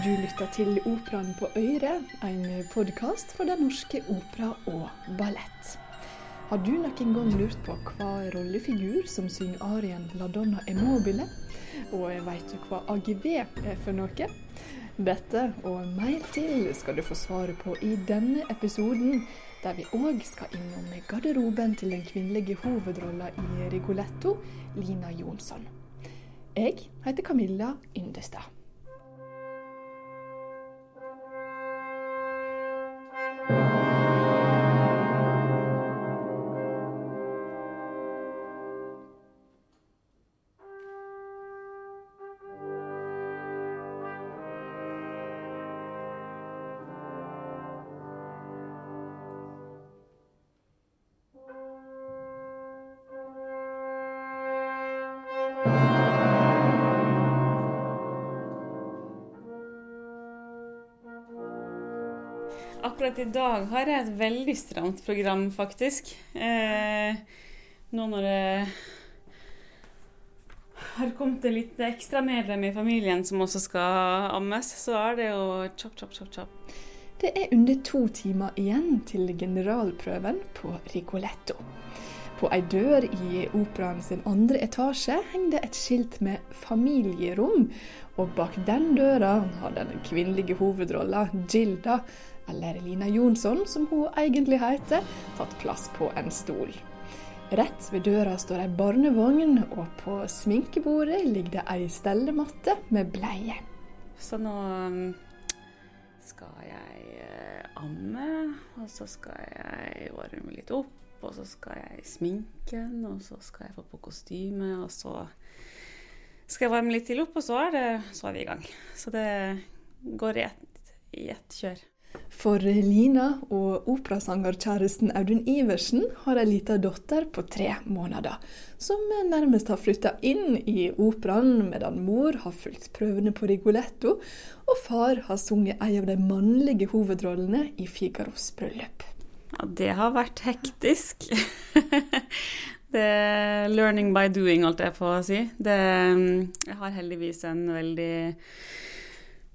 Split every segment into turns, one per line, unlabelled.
Du lytter til Operaen på Øyre, en podkast for Den norske opera og ballett. Har du noen gang lurt på hva rollefigur som synger arien 'La donna e mobile'? Og veit du hva AGV er for noe? Dette og mer til skal du få svaret på i denne episoden, der vi òg skal innom garderoben til den kvinnelige hovedrolla i Rigoletto, Lina Jonsson. Jeg heter Camilla Yndestad.
Akkurat i dag har jeg et veldig stramt program, faktisk. Eh, nå når det har kommet et litt ekstramedlem i familien som også skal ammes, så er det jo chop, chop, chop, chop.
Det er under to timer igjen til generalprøven på Rigoletto. På ei dør i operaen sin andre etasje henger det et skilt med 'familierom', og bak den døra har den kvinnelige hovedrolla, Gilda, eller Lina Jonsson, som hun egentlig heter, tatt plass på en stol. Rett ved døra står ei barnevogn, og på sminkebordet ligger det ei stellematte med bleie.
Så nå um, skal jeg eh, amme, og så skal jeg varme litt opp, og så skal jeg sminke den, og så skal jeg få på kostyme, og så skal jeg varme litt til opp, og så er, det, så er vi i gang. Så det går i ett, kjør.
For Lina og operasangerkjæresten Audun Iversen har ei lita datter på tre måneder, som nærmest har flytta inn i operaen, medan mor har fulgt prøvene på Rigoletto, og far har sunget ei av de mannlige hovedrollene i Figaros bryllup.
Ja, det har vært hektisk. det er learning by doing, holdt jeg å si. Det, jeg har heldigvis en veldig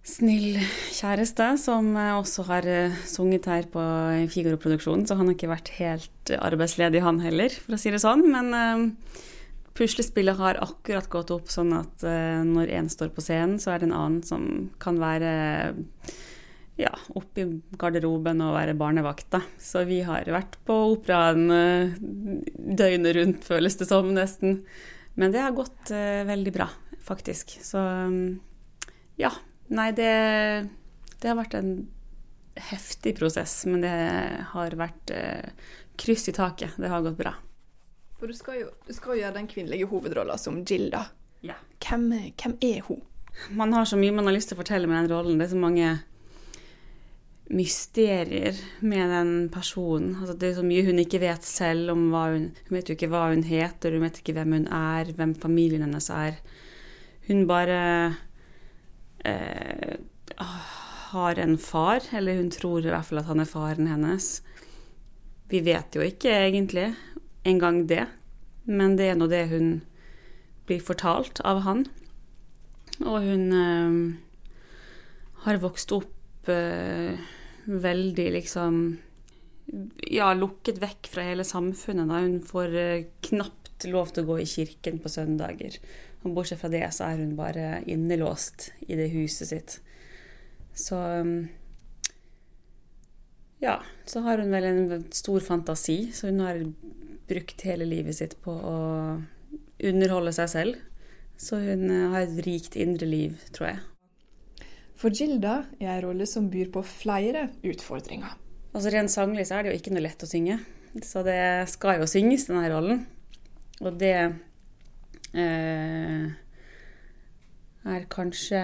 snill kjæreste som også har eh, sunget her på Figaro-produksjonen, så han har ikke vært helt arbeidsledig, han heller, for å si det sånn. Men puslespillet har akkurat gått opp sånn at når én står på scenen, så er det en annen som kan være ja, oppe i garderoben og være barnevakt. Da. Så vi har vært på operaen døgnet rundt, føles det som, nesten. Men det har gått veldig bra, faktisk. Så um, ja. Nei, det, det, har vært en heftig prosess, men det har vært eh, kryss i taket. Det har gått bra.
For du skal jo, du skal gjøre den kvinnelige hovedrollen som Gilda.
Ja.
Hvem, hvem, er hun?
Man har så mye man har lyst til å fortelle med den rollen. Det er så mange mysterier med den personen. Altså, det er så mye hun ikke vet selv om hva hun Hun vet jo ikke hva hun heter, hun vet ikke hvem hun er, hvem familien hennes er. Hun bare eh, har en far, eller hun tror i hvert fall at han er faren hennes. Vi vet jo ikke egentlig engang det, men det er nå det hun blir fortalt av han. Og hun eh, har vokst opp eh, veldig liksom Ja, lukket vekk fra hele samfunnet. Da. Hun får eh, knapt lov til å gå i kirken på søndager. Og bortsett fra det så er hun bare innelåst i det huset sitt. Så Ja, så har hun vel en stor fantasi, så hun har brukt hele livet sitt på å underholde seg selv. Så hun har et rikt indre liv, tror jeg.
For Gilda er en rolle som byr på flere utfordringer.
Altså Rent sanglig så er det jo ikke noe lett å synge. Så det skal jo synges, denne rollen. Og det er kanskje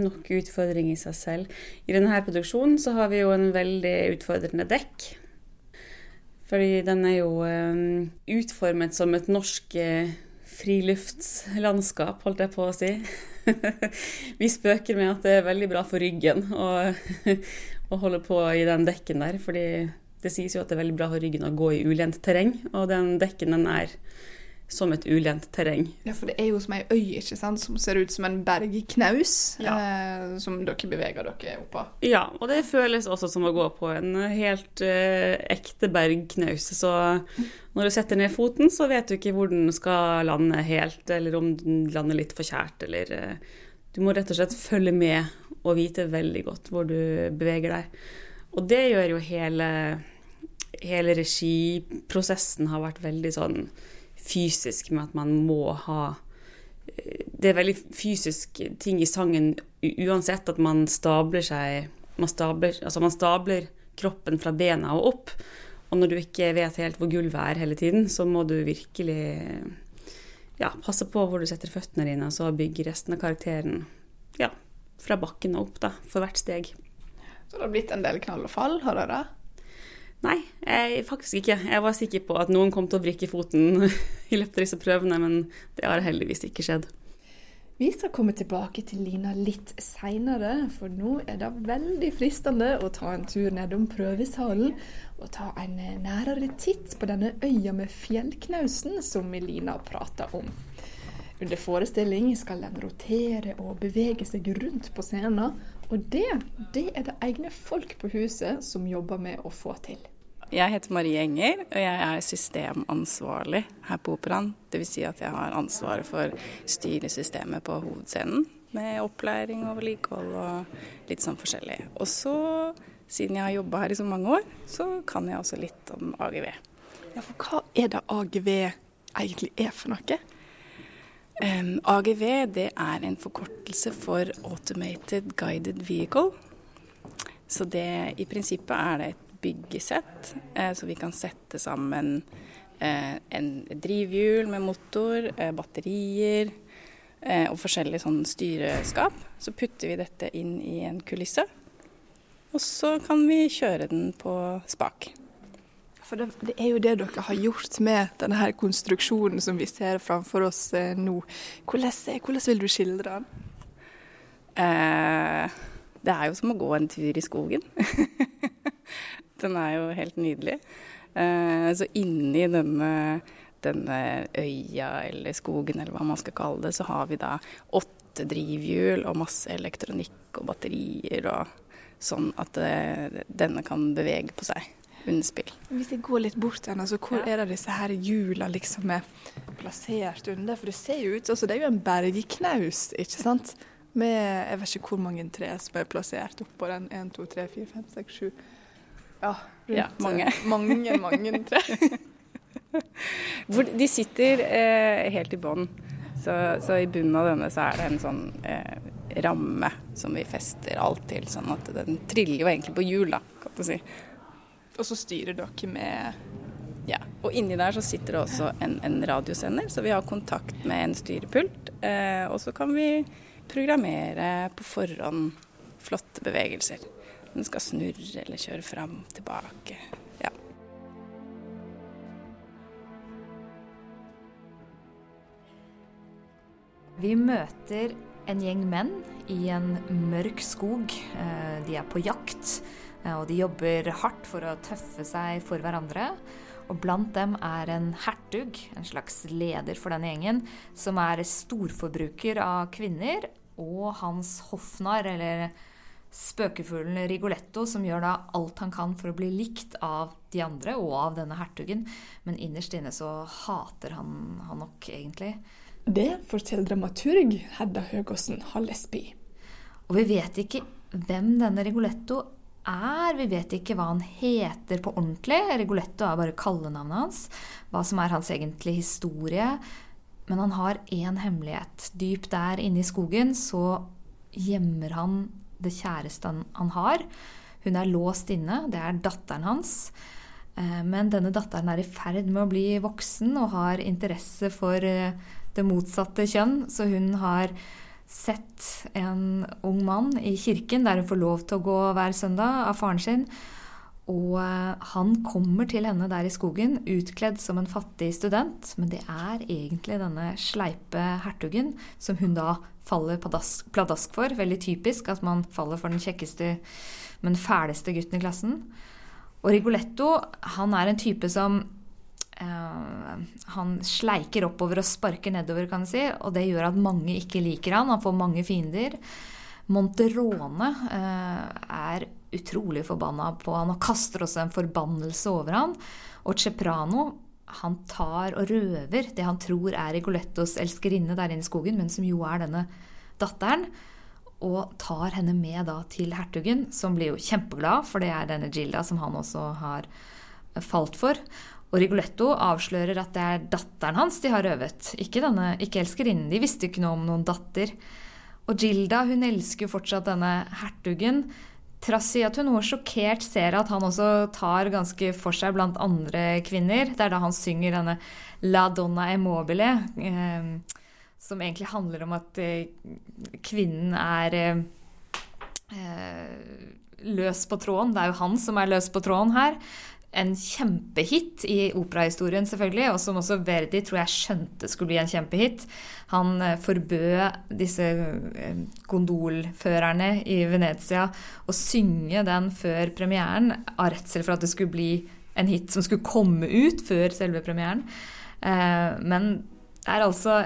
nok utfordring i seg selv. I denne produksjonen så har vi jo en veldig utfordrende dekk. Fordi den er jo eh, utformet som et norsk eh, friluftslandskap, holdt jeg på å si. vi spøker med at det er veldig bra for ryggen å, å holde på i den dekken der. fordi det sies jo at det er veldig bra for ryggen å gå i ulendt terreng, og den dekken den er som et ulendt terreng.
Ja, for det er jo som ei øy ikke sant, som ser ut som en bergknaus,
Ja.
eh, som dere beveger dere oppå.
Ja, og det føles også som å gå på en helt eh, ekte bergknaus. Så når du setter ned foten, så vet du ikke hvor den skal lande helt, eller om den lander litt for kjært, eller eh, Du må rett og slett følge med og vite veldig godt hvor du beveger deg. Og det gjør jo hele, hele regiprosessen har vært veldig sånn fysisk, med at man må ha det er veldig fysisk ting i sangen uansett at man stabler seg man stabler, altså man stabler kroppen fra bena og opp. Og når du ikke vet helt hvor gulvet er hele tiden, så må du virkelig ja, passe på hvor du setter føttene dine, og så bygge resten av karakteren ja, fra bakken og opp da, for hvert steg.
Så det har blitt en del knall og fall, har dere?
Nei, jeg, faktisk ikke. Jeg var sikker på at noen kom til å vrikke foten i løpet av disse prøvene, men det har heldigvis ikke skjedd.
Vi skal komme tilbake til Lina litt seinere, for nå er det veldig fristende å ta en tur nedom prøvesalen og ta en nærere titt på denne øya med fjellknausen som Lina prata om. Under forestilling skal den rotere og bevege seg rundt på scenen, og det, det er det egne folk på huset som jobber med å få til.
Jeg heter Marie Enger, og jeg er systemansvarlig her på Operaen. Dvs. Si at jeg har ansvaret for styresystemet på hovedscenen, med opplæring og vedlikehold og litt sånn forskjellig. Og så, siden jeg har jobba her i så mange år, så kan jeg også litt om AGV.
Ja, for hva er det AGV egentlig er for noe?
Um, AGV det er en forkortelse for Automated Guided Vehicle. Så det, i prinsippet er det et byggesett, eh, så vi kan sette sammen eh, en drivhjul med motor, eh, batterier eh, og forskjellig sånn styreskap. Så putter vi dette inn i en kulisse, og så kan vi kjøre den på spak.
For det, det er jo det dere har gjort med denne her konstruksjonen som vi ser framfor oss nå. Hvordan, hvordan vil du skildre den?
Eh, det er jo som å gå en tur i skogen. den er jo helt nydelig. Eh, så inni denne, denne øya eller skogen eller hva man skal kalle det, så har vi da åtte drivhjul og masse elektronikk og batterier og sånn at eh, denne kan bevege på seg under spill.
Hvis jeg går litt bort igjen, altså, hvor
Ja.
er det disse her hjula liksom er plassert under? For det ser jo ut altså, det er jo en bergknaus, ikke sant? Med jeg vet ikke hvor mange tre som er plassert oppå den. 1, 2, 3, 4, 5, 6, 7 Ja, rundt
Ja, mange.
eh, mange, mange tre.
Hvor de sitter eh, helt i bånn. Så, så i bunnen av denne så er det en sånn eh, ramme som vi fester alt til, sånn at den triller jo egentlig på hjul, da, kan du si.
Og så styrer dere med
Ja, og inni der så sitter det også en, en radiosender, så vi har kontakt med en styrepult. Eh, og så kan vi programmere på forhånd flotte bevegelser. Den skal snurre eller kjøre fram, tilbake. Ja.
Vi møter en gjeng menn i en mørk skog. Eh, De er på jakt, eh, og de jobber hardt for å tøffe seg for hverandre. Og blant dem er en hertug, en slags leder for denne gjengen, som er storforbruker av kvinner, og hans hoffnarr, eller spøkefuglen Rigoletto, som gjør da alt han kan for å bli likt av de andre og av denne hertugen. Men innerst inne så hater han han nok egentlig.
Det forteller dramaturg Hedda Høgåsen Hallesby.
Og vi vet ikke hvem denne Rigoletto er. Vi vet ikke hva han heter på ordentlig. Rigoletto er bare kallenavnet hans. Hva som er hans egentlige historie. Men han har én hemmelighet. Dypt der inne i skogen så gjemmer han det kjæreste han, han har. Hun er låst inne. Det er datteren hans. Eh, Men denne datteren er i ferd med å bli voksen og har interesse for eh, det motsatte kjønn, så hun har sett en ung mann i kirken der hun får lov til å gå hver søndag av faren sin. Og eh, han kommer til henne der i skogen utkledd som en fattig student, men det er egentlig denne sleipe hertugen som hun da faller pladask, pladask for. Veldig typisk at man faller for den kjekkeste, men fæleste gutten i klassen. Og Rigoletto han er en type som Eh, han sleiker oppover og sparker nedover, kan du si, og det gjør at mange ikke liker han. Han får mange fiender. Monterone eh, er utrolig forbanna på han og kaster også en forbannelse over han. Og Ceprano han tar og røver det han tror er Rigolettos elskerinne der inne i skogen, men som jo er denne datteren. Og tar henne med da til hertugen, som blir jo kjempeglad, for det er denne Gilda som han også har falt for. Og Rigoletto avslører at det er datteren hans de har røvet, ikke, denne, ikke elskerinnen. De visste ikke noe om noen datter. Og Gilda hun elsker jo fortsatt denne hertugen, trass i at hun nå sjokkert ser at han også tar ganske for seg blant andre kvinner. Det er da han synger denne La donna e mobile, eh, som egentlig handler om at eh, kvinnen er eh løs på tråden. Det er jo han som er løs på tråden her en kjempehit i operahistorien, selvfølgelig, og som også Verdi tror jeg skjønte skulle bli en kjempehit. Han eh, forbød disse eh, gondolførerne i Venezia å synge den før premieren av redsel for at det skulle bli en hit som skulle komme ut før selve premieren. Eh, men det er altså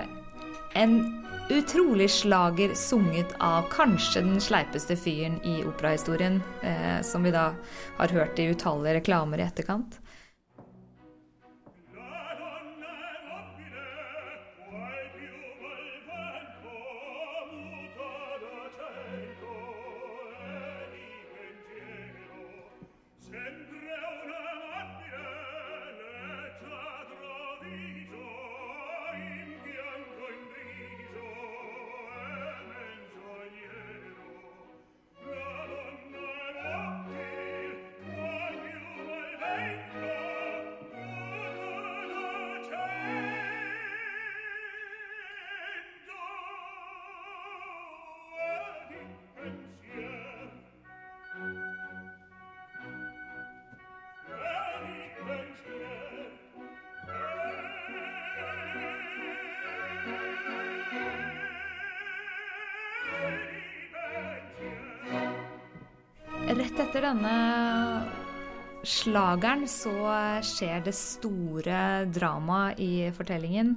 en utrolig slager sunget av kanskje den sleipeste fyren i operahistorien, eh, som vi da har hørt i utallige reklamer i etterkant. Rett etter denne slageren så skjer det store dramaet i fortellingen.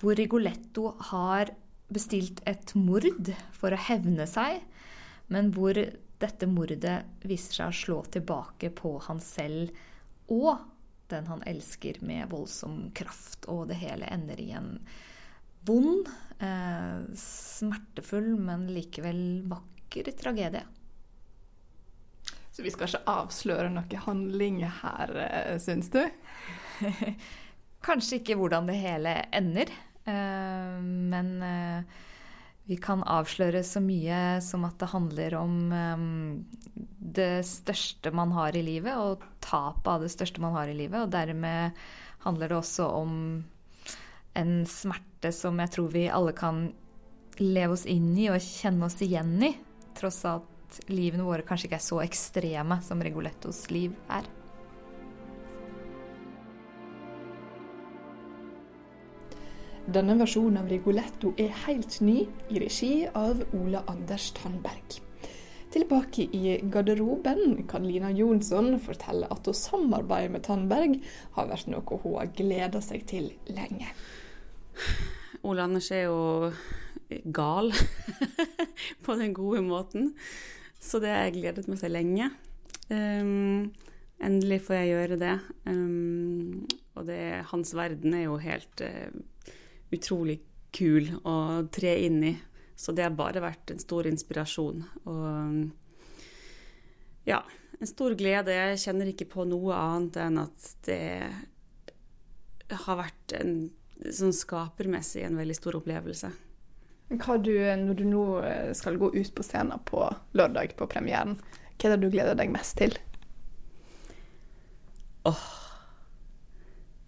Hvor Rigoletto har bestilt et mord for å hevne seg, men hvor dette mordet viser seg å slå tilbake på han selv og den han elsker, med voldsom kraft. Og det hele ender i en vond, eh, smertefull, men likevel vakker tragedie.
Så vi skal ikke avsløre noe handling her, eh, syns du?
Kanskje ikke hvordan det hele ender, eh, men eh, vi kan avsløre så mye som at det handler om det største man har i livet, og tapet av det største man har i livet. Og dermed handler det også om en smerte som jeg tror vi alle kan leve oss inn i og kjenne oss igjen i, tross alt livene våre kanskje ikke er så ekstreme som Rigolettos liv er.
Denne versjonen av Rigoletto er helt ny, i regi av Ola Anders Tandberg. Tilbake i garderoben kan Lina Jonsson fortelle at å samarbeide med Tandberg har vært noe hun har gleda seg til lenge.
Ole Anders er jo gal på den gode måten. Så det har jeg gledet meg til lenge. Um, endelig får jeg gjøre det. Um, og det, hans verden er jo helt uh, utrolig kul å tre inn i. Så det har bare vært en stor inspirasjon. Og ja, en stor glede. Jeg kjenner ikke på noe annet enn at det har vært en sånn skapermessig en veldig stor opplevelse.
Hva du, når du nå eh, skal gå ut på scenen på lørdag på premieren, hva er det du gleder deg mest til?
Åh oh,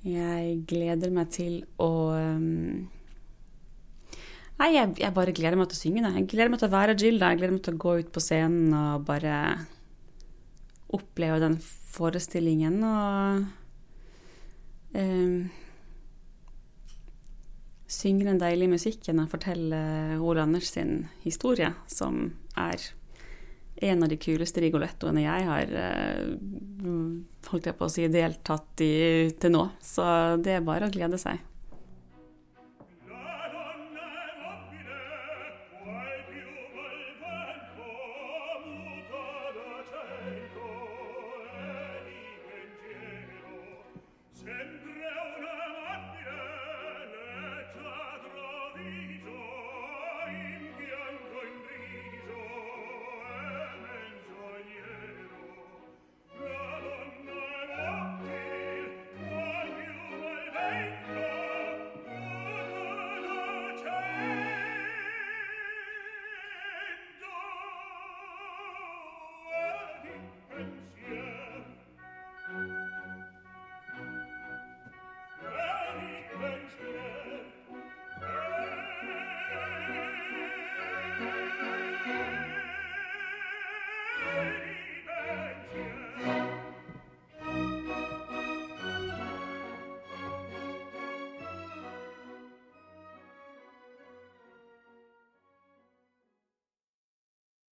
Jeg gleder meg til å um, Nei, jeg, jeg, bare gleder meg til å synge. Da. Jeg gleder meg til å være Gilda. Jeg gleder meg til å gå ut på scenen og bare oppleve den forestillingen og um, synge den deilige musikken og fortelle Ole Anders sin historie, som er en av de kuleste rigolettoene jeg har uh, holdt jeg på å si, deltatt i til nå. Så det er bare å glede seg.